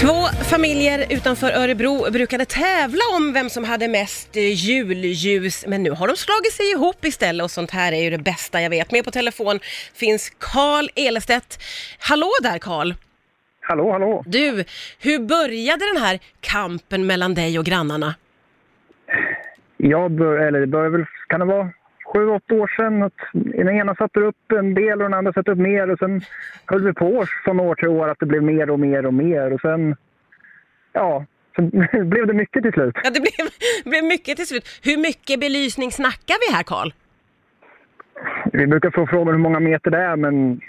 Två familjer utanför Örebro brukade tävla om vem som hade mest eh, julljus, men nu har de slagit sig ihop istället och sånt här är ju det bästa jag vet. Med på telefon finns Karl Elestedt. Hallå där Karl! Hallå, hallå. Du, hur började den här kampen mellan dig och grannarna? Jag bör, eller det börjar väl, kan det vara sju, åtta år sedan att den ena satte upp en del och den andra satte upp mer och sen höll vi på från år till år att det blev mer och mer och mer och sen, ja, sen blev det mycket till slut. Ja, det blev, blev mycket till slut. Hur mycket belysning snackar vi här Karl? Vi brukar få frågan hur många meter det är men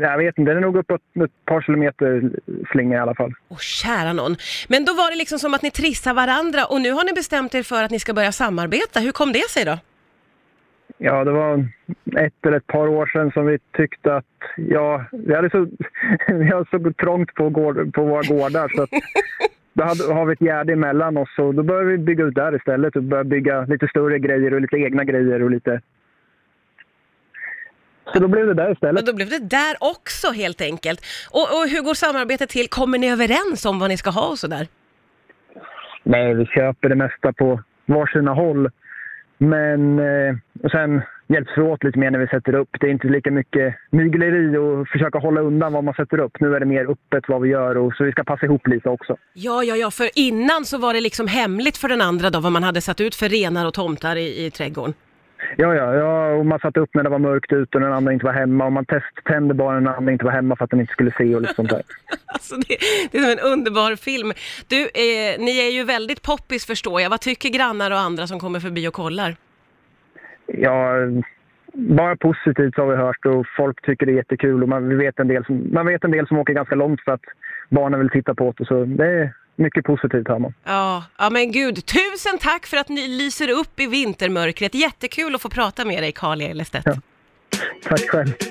jag vet inte, det är nog uppåt ett par kilometer slinga i alla fall. Åh, kära någon. Men då var det liksom som att ni trissar varandra och nu har ni bestämt er för att ni ska börja samarbeta. Hur kom det sig då? Ja, det var ett eller ett par år sedan som vi tyckte att ja, vi hade så, vi hade så trångt på, gård, på våra gårdar så att då hade, har vi ett gärde emellan oss och då började vi bygga ut där istället och börja bygga lite större grejer och lite egna grejer och lite... Så då blev det där istället. Men då blev det där också helt enkelt. Och, och hur går samarbetet till? Kommer ni överens om vad ni ska ha och sådär? Nej, vi köper det mesta på varsina håll. Men eh, och sen hjälps vi åt lite mer när vi sätter upp. Det är inte lika mycket mygleri och försöka hålla undan vad man sätter upp. Nu är det mer öppet vad vi gör och så vi ska passa ihop lite också. Ja, ja, ja, för innan så var det liksom hemligt för den andra då vad man hade satt ut för renar och tomtar i, i trädgården. Ja, ja, ja, och man satte upp när det var mörkt ute och den andra inte var hemma och man testtände bara när den andra inte var hemma för att den inte skulle se och lite sånt där. Alltså det, det är som en underbar film. Du, eh, ni är ju väldigt poppis förstår jag. Vad tycker grannar och andra som kommer förbi och kollar? Ja, bara positivt har vi hört och folk tycker det är jättekul och man vet en del som, man vet en del som åker ganska långt för att barnen vill titta på det. Så det är mycket positivt hör man. Ja, ja men gud. Tusen tack för att ni lyser upp i vintermörkret. Jättekul att få prata med dig, Karl Elestedt. Ja. Tack själv.